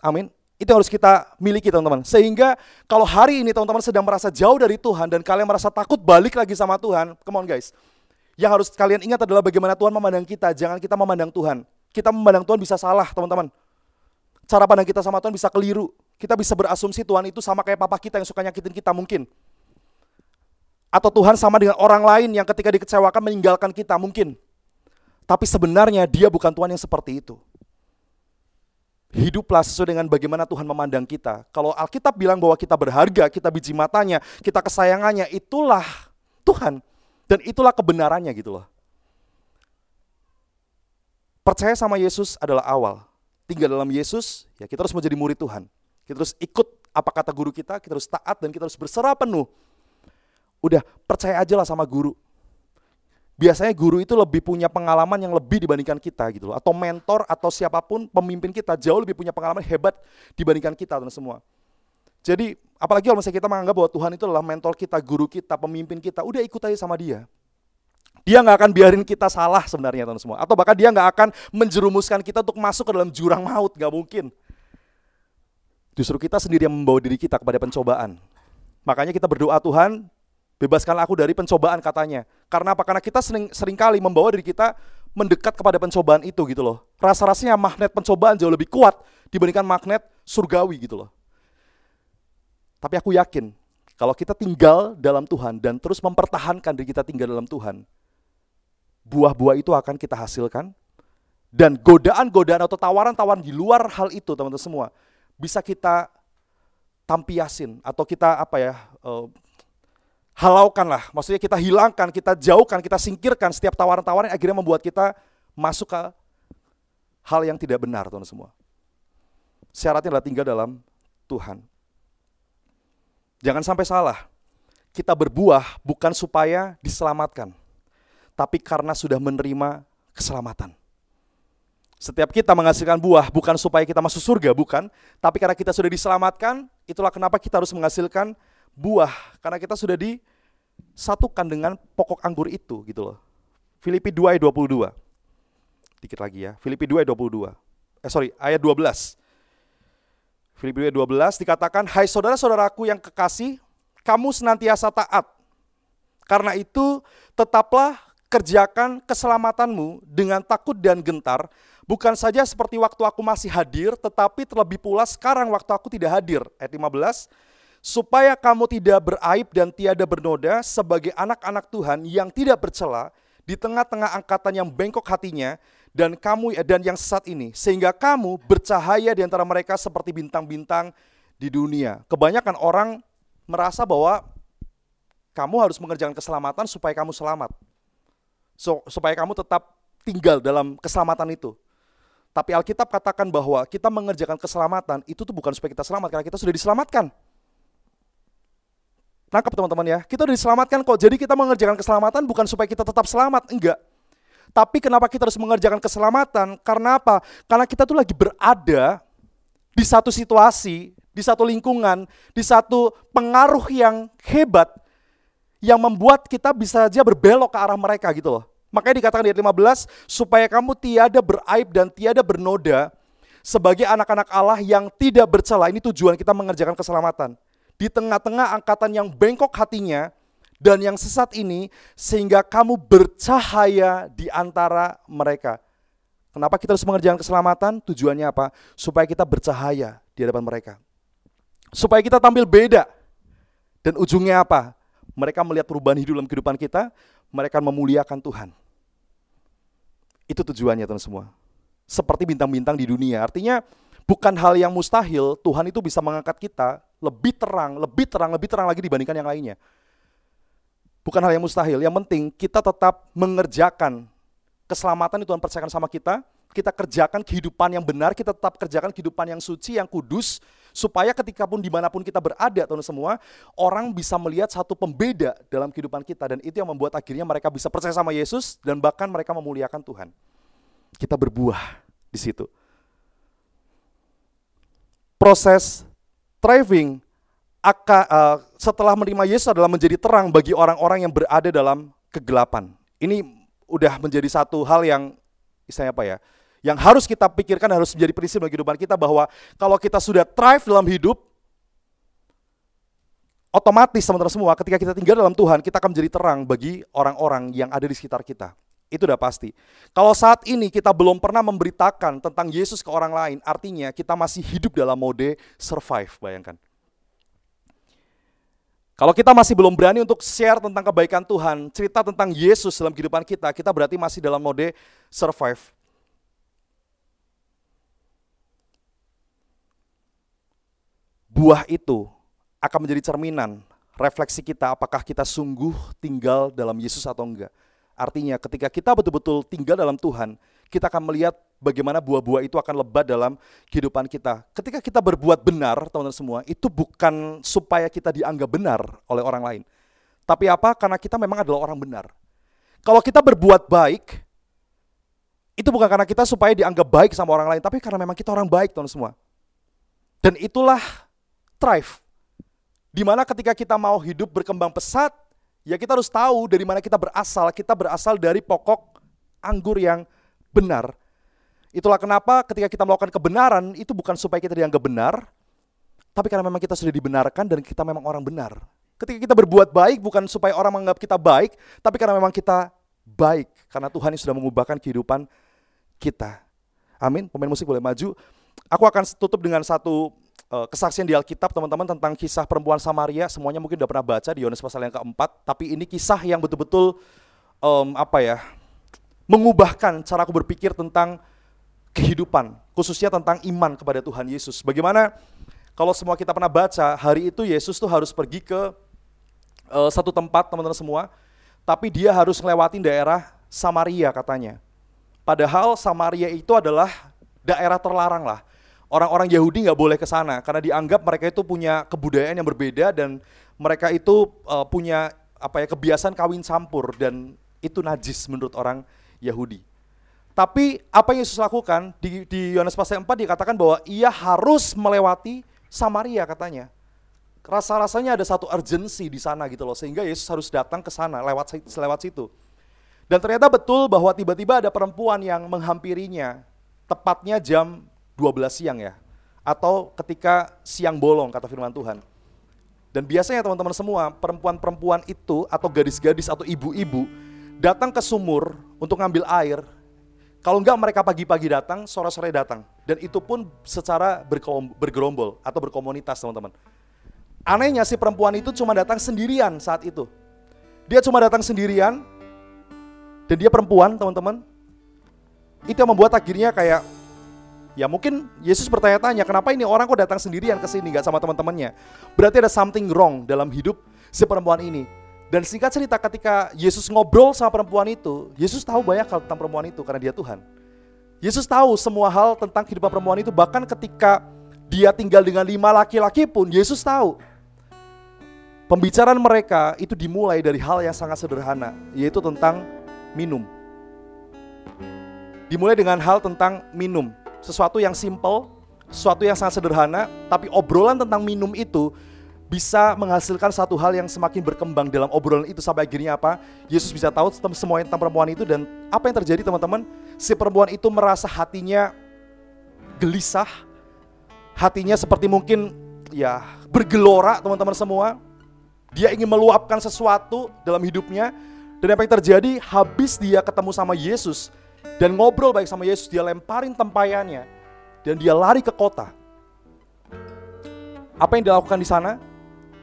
Amin. Itu yang harus kita miliki teman-teman. Sehingga kalau hari ini teman-teman sedang merasa jauh dari Tuhan dan kalian merasa takut balik lagi sama Tuhan, come on guys. Yang harus kalian ingat adalah bagaimana Tuhan memandang kita, jangan kita memandang Tuhan. Kita memandang Tuhan bisa salah, teman-teman. Cara pandang kita sama Tuhan bisa keliru. Kita bisa berasumsi Tuhan itu sama kayak papa kita yang suka nyakitin kita mungkin. Atau Tuhan sama dengan orang lain yang ketika dikecewakan meninggalkan kita mungkin. Tapi sebenarnya dia bukan Tuhan yang seperti itu. Hiduplah sesuai dengan bagaimana Tuhan memandang kita. Kalau Alkitab bilang bahwa kita berharga, kita biji matanya, kita kesayangannya, itulah Tuhan. Dan itulah kebenarannya gitu loh. Percaya sama Yesus adalah awal. Tinggal dalam Yesus, ya kita harus menjadi murid Tuhan. Kita harus ikut apa kata guru kita, kita harus taat dan kita harus berserah penuh. Udah, percaya aja lah sama guru. Biasanya guru itu lebih punya pengalaman yang lebih dibandingkan kita gitu loh. Atau mentor atau siapa pun pemimpin kita jauh lebih punya pengalaman hebat dibandingkan kita teman semua. Jadi apalagi kalau misalnya kita menganggap bahwa Tuhan itu adalah mentor kita, guru kita, pemimpin kita, udah ikut aja sama dia. Dia nggak akan biarin kita salah sebenarnya teman semua. Atau bahkan dia nggak akan menjerumuskan kita untuk masuk ke dalam jurang maut, nggak mungkin. Justru kita sendiri yang membawa diri kita kepada pencobaan. Makanya kita berdoa Tuhan, bebaskan aku dari pencobaan katanya. Karena apa? Karena kita sering, sering kali membawa diri kita mendekat kepada pencobaan itu gitu loh. Rasa-rasanya magnet pencobaan jauh lebih kuat dibandingkan magnet surgawi gitu loh. Tapi aku yakin kalau kita tinggal dalam Tuhan dan terus mempertahankan diri kita tinggal dalam Tuhan, buah-buah itu akan kita hasilkan dan godaan-godaan atau tawaran-tawaran di luar hal itu teman-teman semua bisa kita tampiasin atau kita apa ya uh, halaukan lah maksudnya kita hilangkan kita jauhkan kita singkirkan setiap tawaran-tawaran yang akhirnya membuat kita masuk ke hal yang tidak benar teman-teman semua. Syaratnya adalah tinggal dalam Tuhan. Jangan sampai salah. Kita berbuah bukan supaya diselamatkan, tapi karena sudah menerima keselamatan. Setiap kita menghasilkan buah bukan supaya kita masuk surga, bukan, tapi karena kita sudah diselamatkan, itulah kenapa kita harus menghasilkan buah. Karena kita sudah disatukan dengan pokok anggur itu gitu loh. Filipi 2 ayat 22. Dikit lagi ya. Filipi 2 ayat 22. Eh sorry, ayat 12. Filipi 12 dikatakan, Hai saudara-saudaraku yang kekasih, kamu senantiasa taat. Karena itu, tetaplah kerjakan keselamatanmu dengan takut dan gentar, bukan saja seperti waktu aku masih hadir, tetapi terlebih pula sekarang waktu aku tidak hadir. Ayat 15, supaya kamu tidak beraib dan tiada bernoda sebagai anak-anak Tuhan yang tidak bercela di tengah-tengah angkatan yang bengkok hatinya dan kamu dan yang sesat ini sehingga kamu bercahaya di antara mereka seperti bintang-bintang di dunia. Kebanyakan orang merasa bahwa kamu harus mengerjakan keselamatan supaya kamu selamat. So, supaya kamu tetap tinggal dalam keselamatan itu. Tapi Alkitab katakan bahwa kita mengerjakan keselamatan itu tuh bukan supaya kita selamat karena kita sudah diselamatkan. Nangkap teman-teman ya, kita sudah diselamatkan kok. Jadi kita mengerjakan keselamatan bukan supaya kita tetap selamat, enggak. Tapi kenapa kita harus mengerjakan keselamatan? Karena apa? Karena kita tuh lagi berada di satu situasi, di satu lingkungan, di satu pengaruh yang hebat yang membuat kita bisa saja berbelok ke arah mereka gitu loh. Makanya dikatakan di ayat 15, supaya kamu tiada beraib dan tiada bernoda sebagai anak-anak Allah yang tidak bercela. Ini tujuan kita mengerjakan keselamatan. Di tengah-tengah angkatan yang bengkok hatinya dan yang sesat ini, sehingga kamu bercahaya di antara mereka. Kenapa kita harus mengerjakan keselamatan? Tujuannya apa? Supaya kita bercahaya di hadapan mereka. Supaya kita tampil beda. Dan ujungnya apa? mereka melihat perubahan hidup dalam kehidupan kita, mereka memuliakan Tuhan. Itu tujuannya teman semua. Seperti bintang-bintang di dunia. Artinya bukan hal yang mustahil, Tuhan itu bisa mengangkat kita lebih terang, lebih terang, lebih terang lagi dibandingkan yang lainnya. Bukan hal yang mustahil, yang penting kita tetap mengerjakan keselamatan itu Tuhan percayakan sama kita, kita kerjakan kehidupan yang benar, kita tetap kerjakan kehidupan yang suci, yang kudus, supaya ketika pun di mana pun kita berada, teman semua, orang bisa melihat satu pembeda dalam kehidupan kita, dan itu yang membuat akhirnya mereka bisa percaya sama Yesus, dan bahkan mereka memuliakan Tuhan. Kita berbuah di situ. Proses thriving uh, setelah menerima Yesus adalah menjadi terang bagi orang-orang yang berada dalam kegelapan. Ini udah menjadi satu hal yang istilahnya apa ya? yang harus kita pikirkan harus menjadi prinsip dalam kehidupan kita bahwa kalau kita sudah thrive dalam hidup, otomatis teman-teman semua ketika kita tinggal dalam Tuhan, kita akan menjadi terang bagi orang-orang yang ada di sekitar kita. Itu udah pasti. Kalau saat ini kita belum pernah memberitakan tentang Yesus ke orang lain, artinya kita masih hidup dalam mode survive, bayangkan. Kalau kita masih belum berani untuk share tentang kebaikan Tuhan, cerita tentang Yesus dalam kehidupan kita, kita berarti masih dalam mode survive. buah itu akan menjadi cerminan refleksi kita apakah kita sungguh tinggal dalam Yesus atau enggak. Artinya ketika kita betul-betul tinggal dalam Tuhan, kita akan melihat bagaimana buah-buah itu akan lebat dalam kehidupan kita. Ketika kita berbuat benar, teman-teman semua, itu bukan supaya kita dianggap benar oleh orang lain. Tapi apa? Karena kita memang adalah orang benar. Kalau kita berbuat baik, itu bukan karena kita supaya dianggap baik sama orang lain, tapi karena memang kita orang baik, teman semua. Dan itulah thrive. Di mana ketika kita mau hidup berkembang pesat, ya kita harus tahu dari mana kita berasal. Kita berasal dari pokok anggur yang benar. Itulah kenapa ketika kita melakukan kebenaran, itu bukan supaya kita dianggap benar, tapi karena memang kita sudah dibenarkan dan kita memang orang benar. Ketika kita berbuat baik, bukan supaya orang menganggap kita baik, tapi karena memang kita baik. Karena Tuhan yang sudah mengubahkan kehidupan kita. Amin. Pemain musik boleh maju. Aku akan tutup dengan satu uh, kesaksian di Alkitab teman-teman tentang kisah perempuan Samaria semuanya mungkin udah pernah baca di Yohanes pasal yang keempat. Tapi ini kisah yang betul-betul um, apa ya mengubahkan cara aku berpikir tentang kehidupan khususnya tentang iman kepada Tuhan Yesus. Bagaimana kalau semua kita pernah baca hari itu Yesus tuh harus pergi ke uh, satu tempat teman-teman semua. Tapi dia harus melewati daerah Samaria katanya. Padahal Samaria itu adalah daerah terlarang lah orang-orang Yahudi nggak boleh ke sana karena dianggap mereka itu punya kebudayaan yang berbeda dan mereka itu uh, punya apa ya kebiasaan kawin campur dan itu najis menurut orang Yahudi. Tapi apa yang Yesus lakukan di di Yohanes pasal 4 dikatakan bahwa ia harus melewati Samaria katanya. Rasa-rasanya ada satu urgensi di sana gitu loh sehingga Yesus harus datang ke sana lewat lewat situ. Dan ternyata betul bahwa tiba-tiba ada perempuan yang menghampirinya tepatnya jam 12 siang ya. Atau ketika siang bolong kata firman Tuhan. Dan biasanya teman-teman semua, perempuan-perempuan itu atau gadis-gadis atau ibu-ibu datang ke sumur untuk ngambil air. Kalau enggak mereka pagi-pagi datang, sore-sore datang. Dan itu pun secara bergerombol atau berkomunitas teman-teman. Anehnya si perempuan itu cuma datang sendirian saat itu. Dia cuma datang sendirian, dan dia perempuan teman-teman. Itu yang membuat akhirnya kayak Ya mungkin Yesus bertanya-tanya, kenapa ini orang kok datang sendirian ke sini gak sama teman-temannya? Berarti ada something wrong dalam hidup si perempuan ini. Dan singkat cerita ketika Yesus ngobrol sama perempuan itu, Yesus tahu banyak hal tentang perempuan itu karena dia Tuhan. Yesus tahu semua hal tentang kehidupan perempuan itu, bahkan ketika dia tinggal dengan lima laki-laki pun, Yesus tahu. Pembicaraan mereka itu dimulai dari hal yang sangat sederhana, yaitu tentang minum. Dimulai dengan hal tentang minum sesuatu yang simple, sesuatu yang sangat sederhana, tapi obrolan tentang minum itu bisa menghasilkan satu hal yang semakin berkembang dalam obrolan itu sampai akhirnya apa? Yesus bisa tahu semua tentang perempuan itu dan apa yang terjadi teman-teman? Si perempuan itu merasa hatinya gelisah, hatinya seperti mungkin ya bergelora teman-teman semua. Dia ingin meluapkan sesuatu dalam hidupnya dan apa yang terjadi habis dia ketemu sama Yesus, dan ngobrol baik sama Yesus, dia lemparin tempayannya dan dia lari ke kota. Apa yang dilakukan di sana?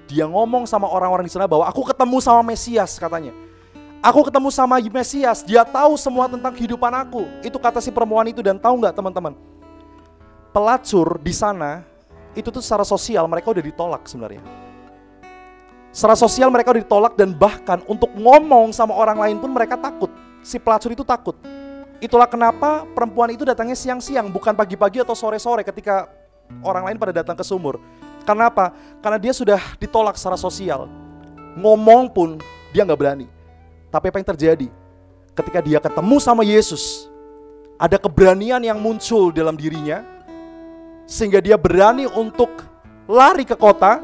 Dia ngomong sama orang-orang di sana bahwa aku ketemu sama Mesias katanya. Aku ketemu sama Mesias, dia tahu semua tentang kehidupan aku. Itu kata si perempuan itu dan tahu nggak teman-teman? Pelacur di sana itu tuh secara sosial mereka udah ditolak sebenarnya. Secara sosial mereka udah ditolak dan bahkan untuk ngomong sama orang lain pun mereka takut. Si pelacur itu takut. Itulah kenapa perempuan itu datangnya siang-siang, bukan pagi-pagi atau sore-sore ketika orang lain pada datang ke sumur. Karena apa? Karena dia sudah ditolak secara sosial. Ngomong pun dia nggak berani. Tapi apa yang terjadi? Ketika dia ketemu sama Yesus, ada keberanian yang muncul dalam dirinya, sehingga dia berani untuk lari ke kota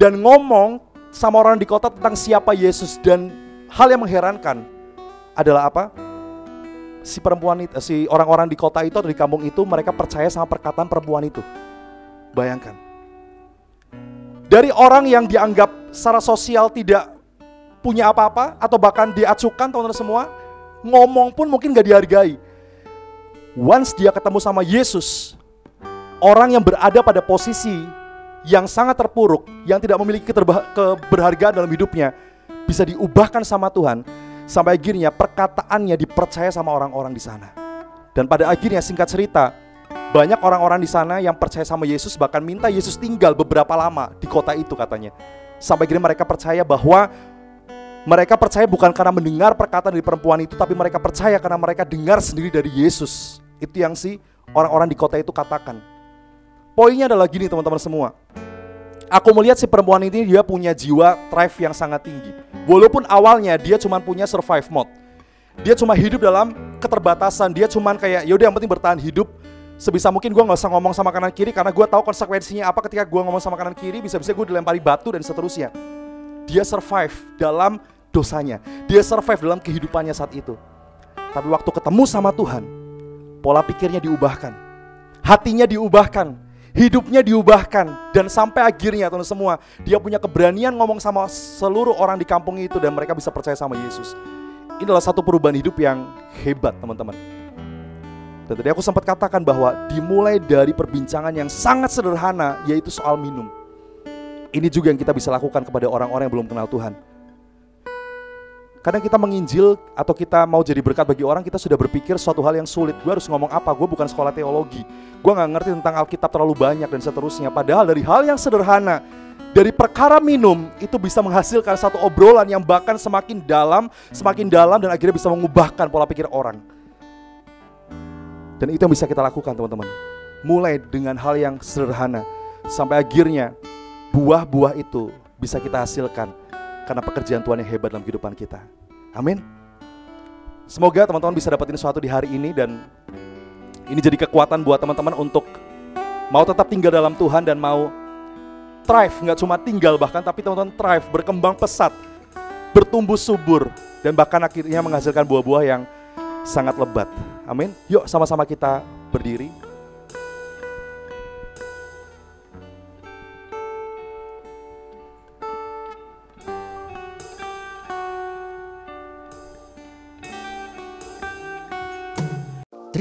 dan ngomong sama orang di kota tentang siapa Yesus dan hal yang mengherankan adalah apa? Si perempuan itu, si orang-orang di kota itu atau di kampung itu mereka percaya sama perkataan perempuan itu. Bayangkan. Dari orang yang dianggap secara sosial tidak punya apa-apa atau bahkan diacukan teman-teman semua, ngomong pun mungkin gak dihargai. Once dia ketemu sama Yesus, orang yang berada pada posisi yang sangat terpuruk, yang tidak memiliki keberhargaan dalam hidupnya, bisa diubahkan sama Tuhan Sampai akhirnya perkataannya dipercaya sama orang-orang di sana. Dan pada akhirnya singkat cerita, banyak orang-orang di sana yang percaya sama Yesus bahkan minta Yesus tinggal beberapa lama di kota itu katanya. Sampai akhirnya mereka percaya bahwa mereka percaya bukan karena mendengar perkataan dari perempuan itu, tapi mereka percaya karena mereka dengar sendiri dari Yesus. Itu yang si orang-orang di kota itu katakan. Poinnya adalah gini teman-teman semua. Aku melihat si perempuan ini dia punya jiwa drive yang sangat tinggi. Walaupun awalnya dia cuma punya survive mode. Dia cuma hidup dalam keterbatasan. Dia cuma kayak yaudah yang penting bertahan hidup. Sebisa mungkin gue nggak usah ngomong sama kanan kiri karena gue tahu konsekuensinya apa ketika gue ngomong sama kanan kiri bisa-bisa gue dilempari batu dan seterusnya. Dia survive dalam dosanya. Dia survive dalam kehidupannya saat itu. Tapi waktu ketemu sama Tuhan, pola pikirnya diubahkan. Hatinya diubahkan hidupnya diubahkan dan sampai akhirnya teman semua dia punya keberanian ngomong sama seluruh orang di kampung itu dan mereka bisa percaya sama Yesus. Ini adalah satu perubahan hidup yang hebat teman-teman. Dan tadi aku sempat katakan bahwa dimulai dari perbincangan yang sangat sederhana yaitu soal minum. Ini juga yang kita bisa lakukan kepada orang-orang yang belum kenal Tuhan. Kadang kita menginjil atau kita mau jadi berkat bagi orang, kita sudah berpikir suatu hal yang sulit. Gue harus ngomong apa? Gue bukan sekolah teologi. Gue gak ngerti tentang Alkitab terlalu banyak dan seterusnya. Padahal dari hal yang sederhana, dari perkara minum itu bisa menghasilkan satu obrolan yang bahkan semakin dalam, semakin dalam dan akhirnya bisa mengubahkan pola pikir orang. Dan itu yang bisa kita lakukan teman-teman. Mulai dengan hal yang sederhana sampai akhirnya buah-buah itu bisa kita hasilkan karena pekerjaan Tuhan yang hebat dalam kehidupan kita. Amin. Semoga teman-teman bisa dapetin sesuatu di hari ini dan ini jadi kekuatan buat teman-teman untuk mau tetap tinggal dalam Tuhan dan mau thrive, nggak cuma tinggal bahkan tapi teman-teman thrive, berkembang pesat, bertumbuh subur dan bahkan akhirnya menghasilkan buah-buah yang sangat lebat. Amin. Yuk sama-sama kita berdiri.